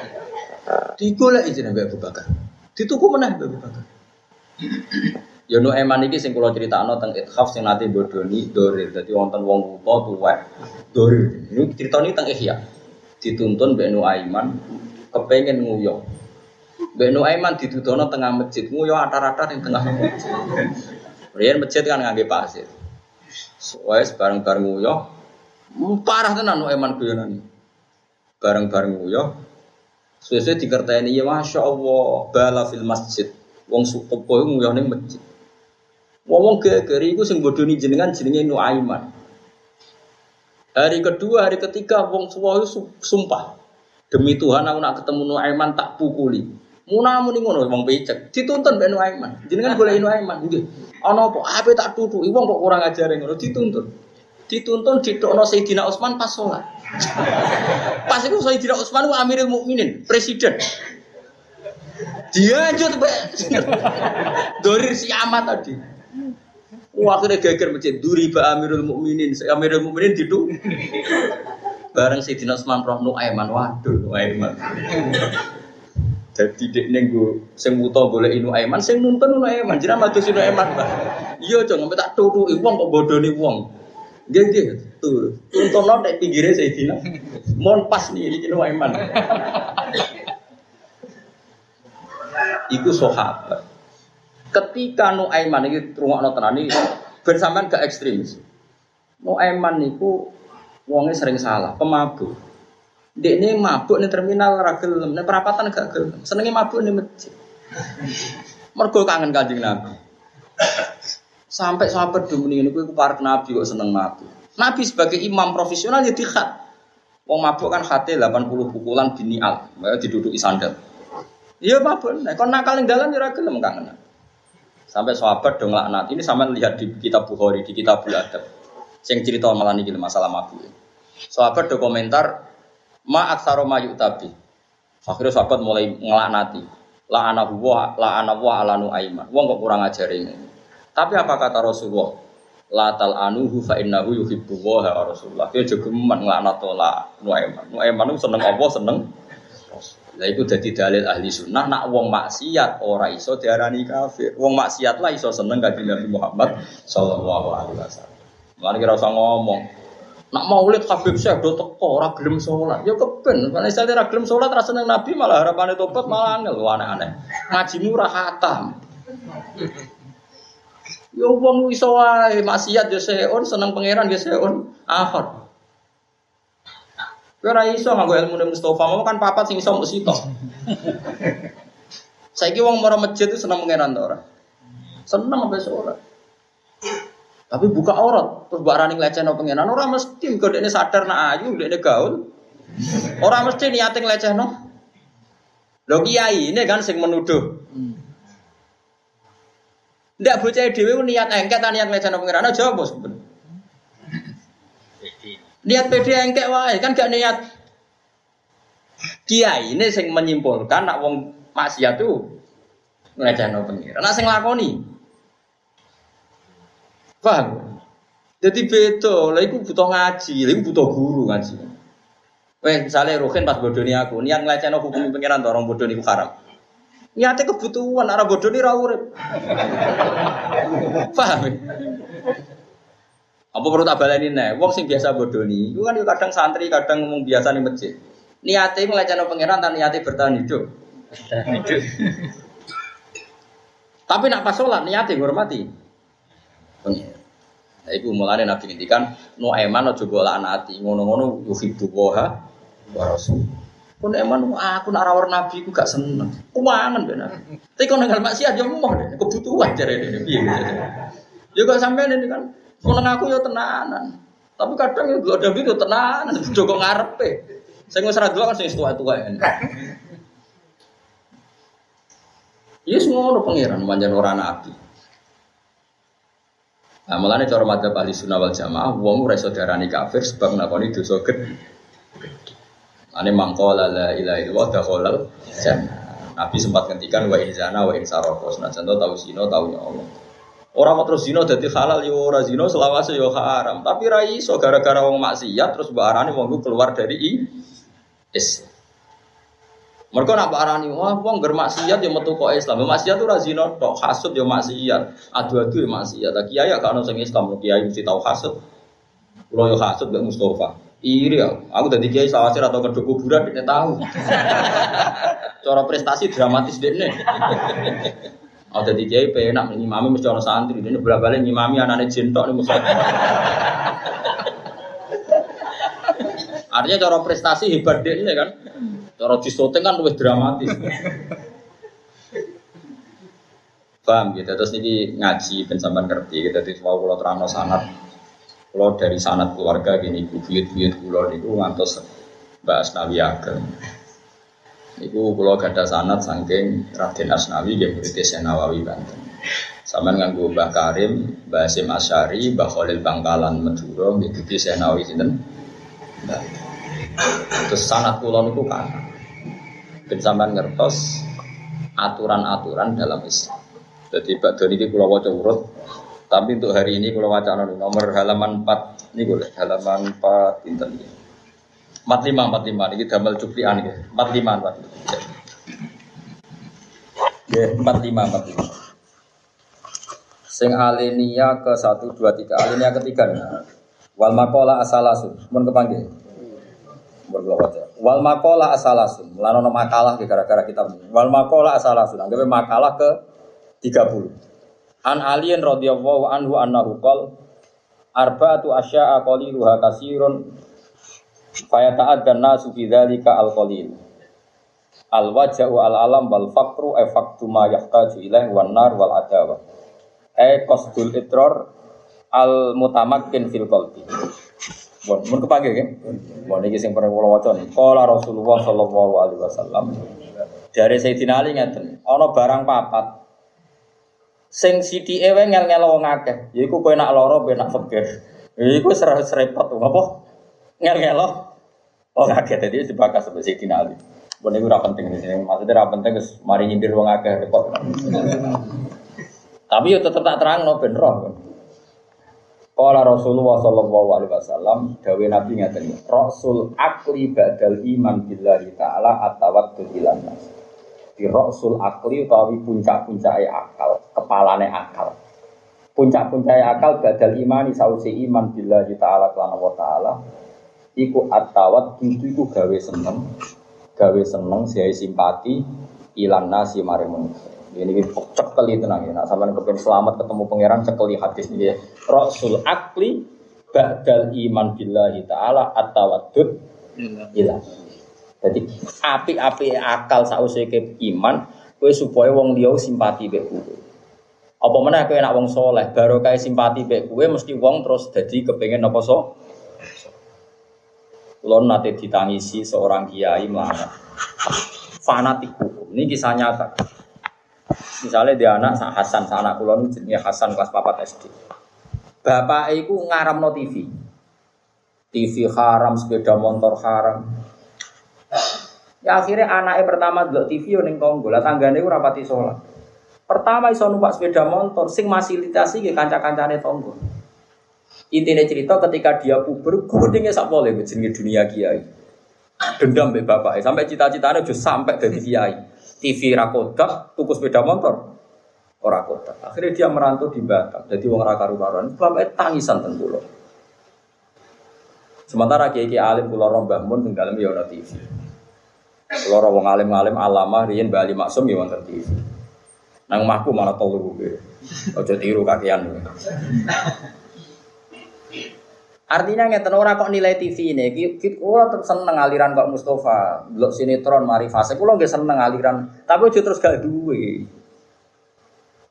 Digolek izin Abu Bakar. Dituku meneh Abu Bakar. Ya nu eman iki sing kula critakno teng ithaf sing nate bodoni dorir. Dadi wonten wong buta tuwek dorir. Ini critane teng Ihya. Dituntun Mbak Nu Aiman kepengen nguyok. Mbak Nu Aiman ditudono tengah masjid, nguyok atar-atar ning tengah masjid. Riyen masjid kan ngangge pasir. Wes bareng-bareng nguyok. Parah tenan Nu Aiman guyonan. Bareng-bareng nguyok. Sesuai dikerteni ya Masya Allah bala fil masjid Wong sukopo iku nguyah ning masjid. Wong geger iku sing bodoni jenengan jenenge Nuaiman. Hari kedua, hari ketiga wong suwa sumpah. Demi Tuhan aku nak ketemu Nuaiman tak pukuli. Muna muni ngono wong becek, dituntun mbek Nuaiman. Jenengan boleh Nuaiman nggih. Ana apa? Ape tak tutuki wong kok kurang ajare ngono dituntun. Dituntun didokno Sayyidina Utsman pas sholat. pas iku Sayyidina Utsman ku Amirul Mukminin, presiden. Dia aja tuh Dorir si amat tadi. Wah, akhirnya geger masjid. Duri ba Amirul Mukminin. Amirul Mukminin itu bareng si Dinas Man Roh Nuaiman. Waduh, Nuaiman. Jadi dek nenggu sing muto boleh inu Aiman, sing nuntun inu Aiman. Jadi matu sinu Aiman, pak. Iya, jangan tak turu wong kok bodoni wong. Gak gak tuh. Tuntun lo nek pinggirnya Sayyidina. Mon pas nih inu Aiman iku sahabat. Ketika Nuaiman iki rungokno tenan iki ben sampean gak ekstremis. Nuaiman niku wonge sering salah, pemabuk. Ini mabuk nih terminal ragil, nih perapatan gak gelem. Senengnya mabuk nih masjid. Mergo kangen kanjeng Nabi. Sampai sahabat dulu ini, gue para Nabi kok seneng mabuk. Nabi sebagai imam profesional ya dikhat. Wong mabuk kan hati 80 pukulan binial, ya diduduki sandal. Iya apa Nah, kon nakal ning dalan ya ora gelem kangen. Sampai sahabat dong laknat. Ini sama lihat di kitab Bukhari, di kitab Adab. Sing cerita malah niki masalah mabuk. Sahabat do komentar ma aksaro mayu tabi. Akhirnya sahabat mulai ngelaknati. La ana wa la ana wa alanu aiman. Wong kok kurang ajar ini. Tapi apa kata Rasulullah? La tal anuhu fa innahu yuhibbu wa Rasulullah. Dia juga ngelaknat la Nuaiman. Nuaiman itu seneng apa seneng lah itu jadi dalil ahli sunnah nak wong maksiat ora iso diarani kafir. Wong maksiat lah iso seneng kanjeng Nabi Muhammad sallallahu alaihi wasallam. Mari kira usah ngomong. Nak maulid Habib Syekh do teko ora gelem salat. Ya keben, nek saya ora gelem salat ra seneng Nabi malah harapane tobat malah angel aneh-aneh. Ngajimu ora khatam. Ya wong iso wae maksiat ya seon seneng pangeran ya seon ahad. Kowe ora iso nganggo ilmu Mustafa, mau kan papat sing iso mbok sitok. Saiki wong mara masjid itu seneng mengeran ta ora? Seneng sampai ora. Tapi buka aurat, terus mbak rani ngelecehno pengenan ora mesti kok dekne sadar nak ayu, dekne gaul. Orang mesti niate nglecehno. Lho kiai ini kan sing menuduh. Ndak bocah dhewe niat engket niat nglecehno pangeran aja bos. Niat pede engkek wae kan gak niat kiai ini sing menyimpulkan nak wong maksiat tuh nglecehno pangeran. Nak sing lakoni Paham? Jadi beda, lah iku butuh ngaji, lah butuh guru ngaji. Weh, misalnya Ruhin pas bodoni aku, niat ngelecehno hukum pengiran to orang bodoni ku haram. Niatnya kebutuhan, arah bodoni ra urip. Paham? Apa perlu tak baleni nih? Wong sing biasa bodoni, itu kan kadang santri, kadang ngomong biasa nih masjid. Niatnya ngelecehno pengiran, tan niatnya bertahan hidup. Tapi nak pas sholat niatnya hormati. Pengiran. Nah, itu mulanya Nabi ngintikan, no eman ojo gola anati, ngono-ngono yuhibbu woha wa rasul. Kun eman aku nak rawar Nabi aku gak seneng. Kumangan benar. Tapi kalau nenggal maksiat mau deh, kebutuhan ini. Iya, ya gak sampai ini kan. Kalau aku ya tenanan. Tapi kadang ya gak ada itu tenanan, Joko ngarepe. Saya nggak dua kan saya tua-tua. Iya semua orang pangeran, manjan orang nabi. Nah, mulane cara madzhab ahli sunnah wal jamaah, wong ora iso diarani kafir sebab nglakoni dosa gede. Ane mangkola la ilaha illallah dakhalal jannah. Nabi sempat ngendikan wa inzana wa insaroko. Nah, contoh zina tahu ya Allah. Orang mau terus zina jadi halal yo ora zina selawase yo haram. Tapi ra iso gara-gara wong maksiat terus mbak arani wong keluar dari Islam. Mereka nak arani, wah wong bermaksiat yang metu kok Islam. Maksiat tuh razino tok, hasud yang maksiat, adu-adu yang maksiat. Tak kiai ya kalau sing Islam, kiai mesti tahu hasud. Kalau yo hasud gak Mustafa. Iri ya, aku tadi kiai sawasir atau kedua kuburan tidak tahu. Cara prestasi dramatis nih. Oh tadi kiai penak mami mesti orang santri, ini berapa kali mami anaknya cinta nih musuh. Artinya cara prestasi hebat deh kan. Cara disoting kan lebih dramatis. Paham gitu, terus ini ngaji ben sampean ngerti gitu, terus mau kalau terang sanat, kalau dari sanat keluarga gini, buyut-buyut kulo niku ngantos Mbak Asnawi Ageng. Niku kulo gada sanat saking Raden Asnawi yang berarti Nawawi Banten. Sama nganggo Mbah Karim, Mbah Hasim Asyari, Mbah Khalil Bangkalan Madura, gitu Nawawi sinten. Terus sanat kulo niku kan ben sampean ngertos aturan-aturan dalam Islam. Jadi Pak Doni ini kalau wajah urut, tapi untuk hari ini kalau wacana nomor halaman 4 ini boleh halaman 4 inten ini. 45 45 ini damel cuplian ya. 45 45. Ya, 45 45. Sing alenia ke 1 2 3 alenia ketiga nih. Wal makola asalasun. Mun kepanggil. Wal makola asalasun. Lanono makalah gara-gara kita. Wal makola asalasun. Anggapnya makalah ke 30. An alien radhiyallahu anhu annahu qol arba'atu asya'a qaliluha kasirun faya ta'addan nasu fi dzalika al qalil. Al waja'u al alam wal faqru e ma yahtaju ilaih wan nar wal adawa. E qasdul itror al mutamakkin fil qalbi. Bon, mun kepake kan? Bon iki sing pernah kula waca. Qala Rasulullah sallallahu alaihi wasallam. Dari Sayyidina Ali ngeten, ana barang papat sing sithike wae ngel-ngel wong akeh. Yaiku kowe nak lara ben nak fakir. Iku serah serepot apa? Ngel-ngel wong akeh tadi dibakas sampai Sayyidina Ali. Bon iku ora penting di sini. Maksudnya ora penting mari nyindir wong akeh repot. Tapi yo tetep tak terang no ben roh. Kala Rasulullah sallallahu alaihi wasallam dawe Nabi ngaten Rasul akli badal iman billahi taala atawaddul ilan nas. Di rasul akli utawi puncak-puncake akal, kepalane akal. Puncak-puncake akal badal imani sausi iman billahi taala kelan Allah taala iku atawat itu iku gawe seneng gawe seneng siai simpati ilan nasi mare manusia ini cekeli tenang ya. Nah, sampai kepen selamat ketemu pangeran cekeli hadis ini. Ya. Rasul akli ba'dal iman billahi ta'ala atawadud ilah. Jadi api-api akal sausé ke iman kowe supaya wong liya simpati mek kowe. Apa meneh kowe nak wong soleh, baru kayak simpati mek kowe mesti wong terus jadi kepengen apa so? Kulon nate ditangisi seorang kiai melanggar fanatik hukum. Ini kisah nyata. Misalnya dia anak Hasan, anak kulon jenis Hasan kelas papat SD. Bapak itu ngaram no TV. TV haram, sepeda motor haram. Ya akhirnya anaknya pertama dulu TV yang tonggo, lah tanggane itu rapati sholat. Pertama iso numpak sepeda motor, sing fasilitasi ke kanca-kancane tonggo. Intinya cerita ketika dia puber, gudengnya sak boleh jenenge dunia kiai. Dendam be bapak, sampai cita-citanya udah sampai dari kiai. TV rakodak, tuku sepeda motor, ora kodak. Akhirnya dia merantau di Batam, jadi wong ora karu-karuan. Bapak tangisan ten kula. Sementara kiai kiai alim kula roh bangun ning dalem ya TV. Roh wong alim-alim alama riyen Bali Maksum ya wonten TV. Nang omahku malah telu kuwi. Aja tiru kakean. Artinya ngeten ora kok nilai TV ini, kita tetep seneng aliran kok Mustafa, delok sinetron mari fase kula seneng aliran, tapi aja terus gak duwe.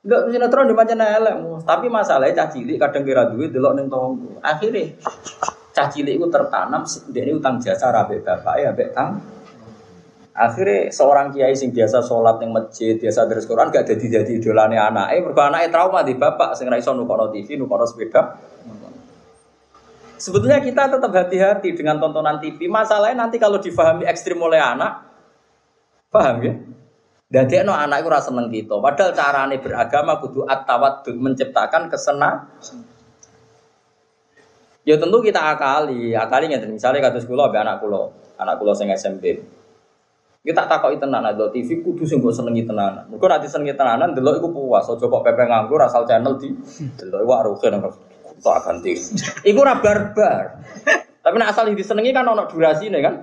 Enggak sinetron di macam elek, tapi masalahnya cah cilik kadang kira duwe delok ning tonggo. Akhirnya cah cilik itu tertanam ini utang jasa rabe bapak ya ambek tang. Akhirnya seorang kiai sing biasa sholat yang masjid, biasa terus Quran gak jadi jadi idolane anak. Eh, mergo anaknya trauma di bapak sing ra nukono TV, nukono sepeda. Sebetulnya kita tetap hati-hati dengan tontonan TV. Masalahnya nanti kalau difahami ekstrim oleh anak, paham ya? Dan no anak itu rasa seneng gitu. Padahal carane beragama kudu at menciptakan kesenang. Ya tentu kita akali, akali nggak misalnya kata sekolah be anak kulo, anak kulo sing SMP. Kita takut itu nana do TV kudu sing gue senengi tenanan. Mereka nanti senengi tenanan, dulu iku puas. So coba pepe nganggur asal channel di, dulu iku arugen tak ganti. Iku ora barbar. Tapi nak asal disenengi kan ono durasi nih kan.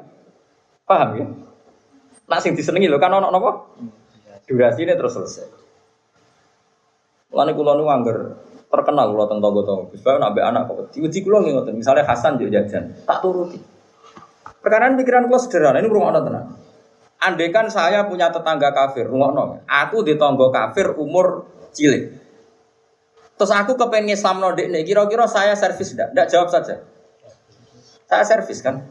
Paham ya? Nak sing disenengi lho kan ono napa? Durasi ini terus selesai. Lani kulo nu angger terkenal kulo tentang tonggo-tonggo. Gus nak be anak kok diuji kulo nggih ngoten. Misalnya Hasan yo jajan, tak turuti. Perkaraan pikiran kulo sederhana, ini rumah tenang. Andai kan saya punya tetangga kafir, rumah Aku di tonggo kafir umur cilik. Terus aku kepengen Islam nodik nih, kira-kira saya servis enggak? Enggak jawab saja. Saya servis kan.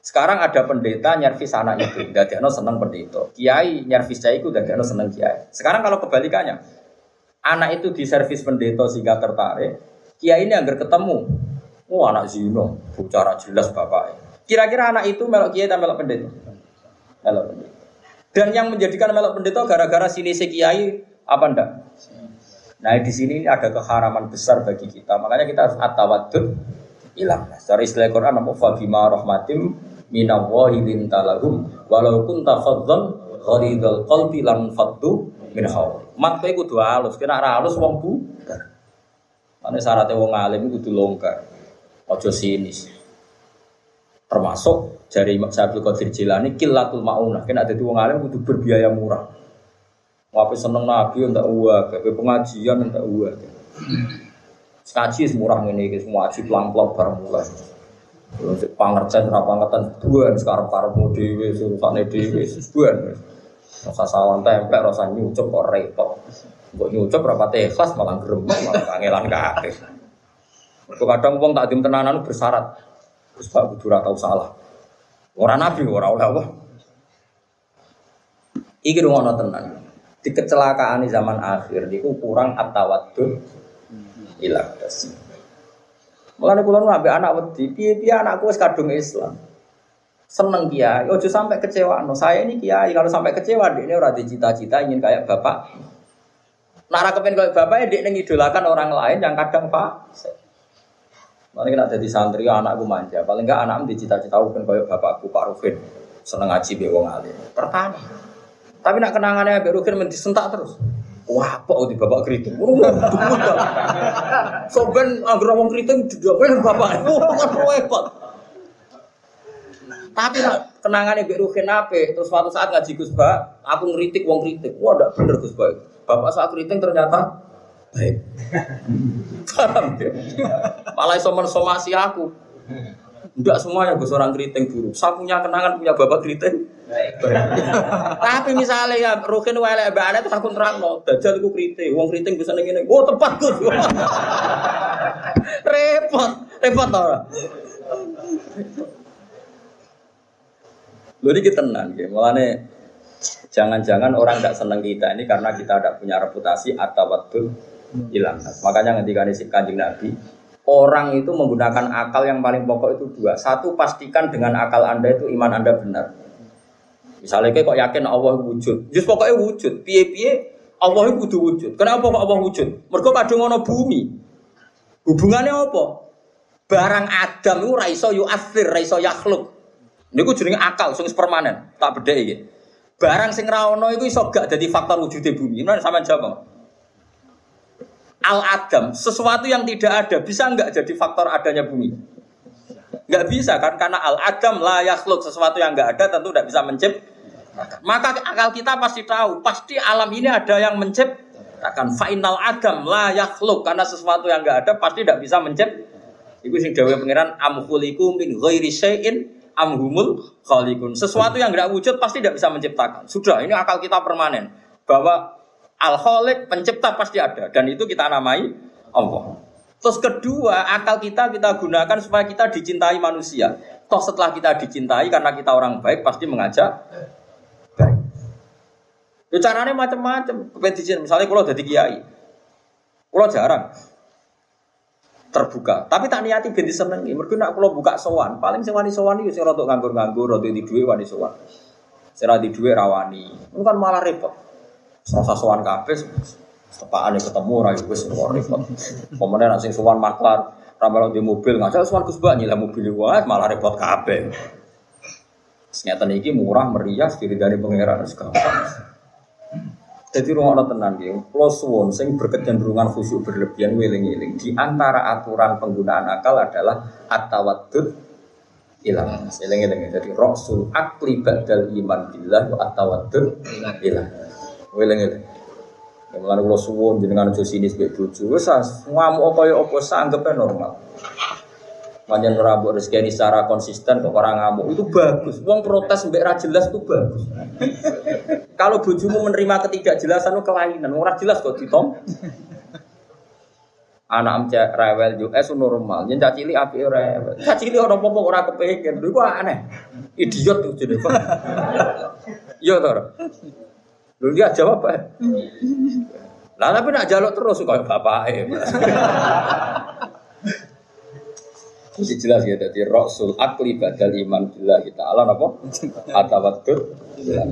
Sekarang ada pendeta nyervis anak itu, tidak ada seneng pendeta. Kiai nyervis saya itu, tidak ada seneng kiai. Sekarang kalau kebalikannya, anak itu diservis pendeta sehingga tertarik, kiai ini agar ketemu, oh anak zino, bicara jelas bapak. Kira-kira anak itu melok kiai atau melok pendeta? Melok pendeta. Dan yang menjadikan melok pendeta gara-gara sini si kiai apa ndak? Nah di sini ada keharaman besar bagi kita. Makanya kita harus atawadud ilang. Secara istilah Quran apa fabima rahmatim minallahi lintalahum walau kunta fadzan ghalidul qalbi lam faddu min hawl. Mat kowe kudu halus, kena ra halus wong. Mane syaratnya wong alim kudu longgar. Ojo sinis. Termasuk dari Imam Qadir Jilani kilatul maunah. Kena dadi wong alim kudu berbiaya murah. Wape seneng nabi enggak uang, wape pengajian enggak uang. Skaji semurah ini, semua aji pelang-pelang bareng mulai. Pangercen ora pangetan buan sekarang para dhewe surusane dhewe buan. Rasa sawan tempel, rasa nyucup kok repot. Mbok nyucup berapa ikhlas malah gerem malah kangelan kabeh. Mergo kadang wong tak dim tenanan bersyarat. Terus Pak ora tau salah. Ora nabi ora oleh apa. Iki rungono tenan di kecelakaan di zaman akhir itu kurang atawadud ilah kasih. Mulane kula ambek anak wedi, piye-piye anakku wis kadung Islam. Seneng kiai, ojo sampai kecewa. No, saya ini kiai, kalau sampai kecewa dia ini ora cita-cita ingin kayak bapak. Nara kepen kayak bapak ya dia ngidolakan orang lain yang kadang pak. Mana kena jadi santri anakku manja, paling enggak anakku dicita-cita pengen kayak bapakku Pak Rufin. Seneng ngaji be wong alim. Tapi nak kenangannya Abek Rukin menti sentak terus. Wah, apa di bapak keriting? Soben agar wong keriting didoain bapak. Wah, repot. Tapi nak kenangannya Abek Rukin apa? Terus suatu saat ngaji Gus Ba, aku ngeritik wong kritik. Wah, ndak bener Gus Ba. Bapak saat keriting ternyata baik. Paham ya? Malah iso mensomasi aku. Enggak semuanya gue seorang keriting dulu. Saya punya kenangan punya bapak keriting. Tapi misalnya ya Rukin wale mbak itu aku terang no. Dajjal itu keriting. Uang keriting bisa nengi Oh tepat gue. repot, repot orang. Lho kita tenang ya. Mulane jangan-jangan orang tidak senang kita ini karena kita tidak punya reputasi atau waktu hilang. Makanya ketika ini kanjeng Nabi, orang itu menggunakan akal yang paling pokok itu dua. Satu pastikan dengan akal anda itu iman anda benar. Misalnya kayak kok yakin Allah wujud, just pokoknya wujud. Piye-piye Allah itu kudu wujud. Kenapa kok Allah wujud? Mereka kadung ono bumi. Hubungannya apa? Barang Adam itu raiso yu asir, raiso yakhluk. Ini jenenge akal, sing permanen. Tak beda iki. Barang sing ra ono iku iso gak dadi faktor wujudnya bumi. Mana sama jawab. Al Adam, sesuatu yang tidak ada bisa nggak jadi faktor adanya bumi? Nggak bisa kan? Karena Al Adam lah yakhluk sesuatu yang nggak ada tentu tidak bisa menciptakan maka akal kita pasti tahu, pasti alam ini ada yang menciptakan. Final adam la yakhluk karena sesuatu yang enggak ada pasti tidak bisa menciptakan. Iku sing dawuh pangeran am khuliqu min ghairi syai'in am humul khaliqun. Sesuatu yang enggak wujud pasti tidak bisa menciptakan. Sudah, ini akal kita permanen bahwa al khaliq pencipta pasti ada dan itu kita namai Allah. Terus kedua, akal kita kita gunakan supaya kita dicintai manusia. Toh setelah kita dicintai karena kita orang baik pasti mengajak Ya caranya macam-macam. Misalnya kalau jadi kiai, kalau jarang terbuka. Tapi tak niati ganti seneng. Mereka nak kalau buka sowan, paling sewani sowan itu saya untuk nganggur-nganggur, untuk di duit wani sowan. Saya di duit rawani. Itu kan malah repot. Serasa sowan kafe, sepaan yang ketemu rayu gue semua repot. Kemudian nasi sowan maklar, ramal di mobil ngajak sowan kusbah nyila mobil wah malah repot kafe. Ternyata ini murah meriah, diri dari pangeran segampang. Jadi rumah tenan dia, plus suwon sing berkecenderungan khusyuk berlebihan wiling-wiling. Di antara aturan penggunaan akal adalah atawadud ilang. Eling-eling. Jadi rasul akli badal iman billah wa atawadud ilang. Wiling-wiling. Mengenai kalau suwon jenengan jo sinis mbek bojo, wis ngamuk apa ya apa sanggepnya normal. Manjan rabu rezeki ini secara konsisten kok orang ngamuk itu bagus. Wong protes mbek ra jelas itu bagus. Kalau bojomu menerima ketidakjelasan itu kelainan, ora jelas kok ditom. Anak am rewel yo es normal, yen cak cilik apike rewel. Cak cilik ora apa-apa ora kepengin. Lho aneh. Idiot tuh jenenge. Yo to. Lho dia jawab apa? Lah tapi nak jaluk terus kok bapake. Mesti jelas ya, jadi Rasul akli badal iman kita Allah apa? Atawatur. Iya.